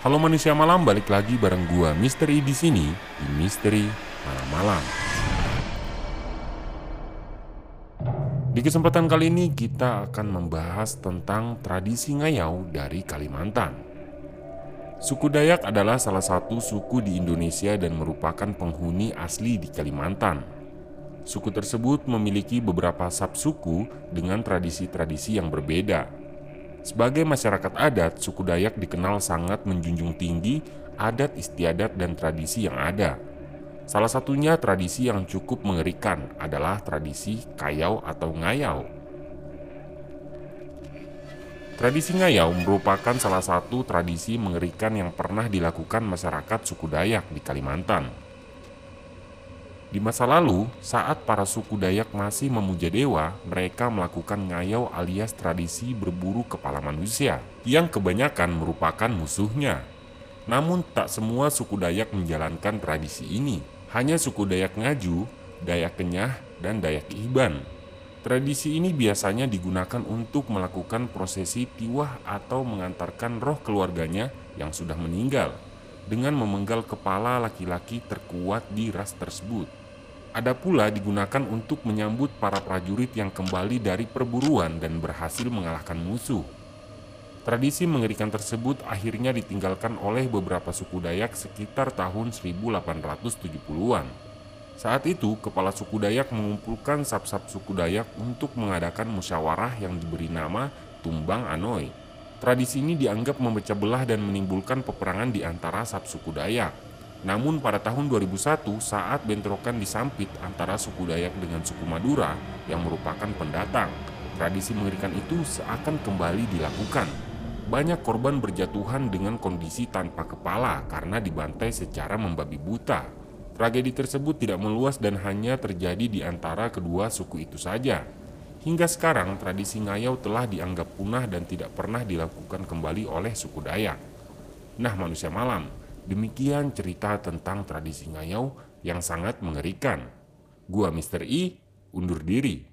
Halo manusia malam, balik lagi bareng gua Misteri di sini di Misteri Malam-malam. Di kesempatan kali ini kita akan membahas tentang tradisi ngayau dari Kalimantan. Suku Dayak adalah salah satu suku di Indonesia dan merupakan penghuni asli di Kalimantan. Suku tersebut memiliki beberapa subsuku dengan tradisi-tradisi yang berbeda. Sebagai masyarakat adat, suku Dayak dikenal sangat menjunjung tinggi adat istiadat dan tradisi yang ada. Salah satunya tradisi yang cukup mengerikan adalah tradisi kayau atau ngayau. Tradisi ngayau merupakan salah satu tradisi mengerikan yang pernah dilakukan masyarakat suku Dayak di Kalimantan. Di masa lalu, saat para suku Dayak masih memuja dewa, mereka melakukan ngayau alias tradisi berburu kepala manusia, yang kebanyakan merupakan musuhnya. Namun tak semua suku Dayak menjalankan tradisi ini. Hanya suku Dayak Ngaju, Dayak Kenyah, dan Dayak Iban. Tradisi ini biasanya digunakan untuk melakukan prosesi tiwah atau mengantarkan roh keluarganya yang sudah meninggal dengan memenggal kepala laki-laki terkuat di ras tersebut. Ada pula digunakan untuk menyambut para prajurit yang kembali dari perburuan dan berhasil mengalahkan musuh. Tradisi mengerikan tersebut akhirnya ditinggalkan oleh beberapa suku Dayak sekitar tahun 1870-an. Saat itu, kepala suku Dayak mengumpulkan sab-sab suku Dayak untuk mengadakan musyawarah yang diberi nama Tumbang Anoy. Tradisi ini dianggap memecah belah dan menimbulkan peperangan di antara sab suku Dayak. Namun pada tahun 2001 saat bentrokan disampit antara suku Dayak dengan suku Madura yang merupakan pendatang, tradisi mengerikan itu seakan kembali dilakukan. Banyak korban berjatuhan dengan kondisi tanpa kepala karena dibantai secara membabi buta. Tragedi tersebut tidak meluas dan hanya terjadi di antara kedua suku itu saja. Hingga sekarang tradisi ngayau telah dianggap punah dan tidak pernah dilakukan kembali oleh suku Dayak. Nah manusia malam, Demikian cerita tentang tradisi ngayau yang sangat mengerikan. Gua Mr. I, undur diri.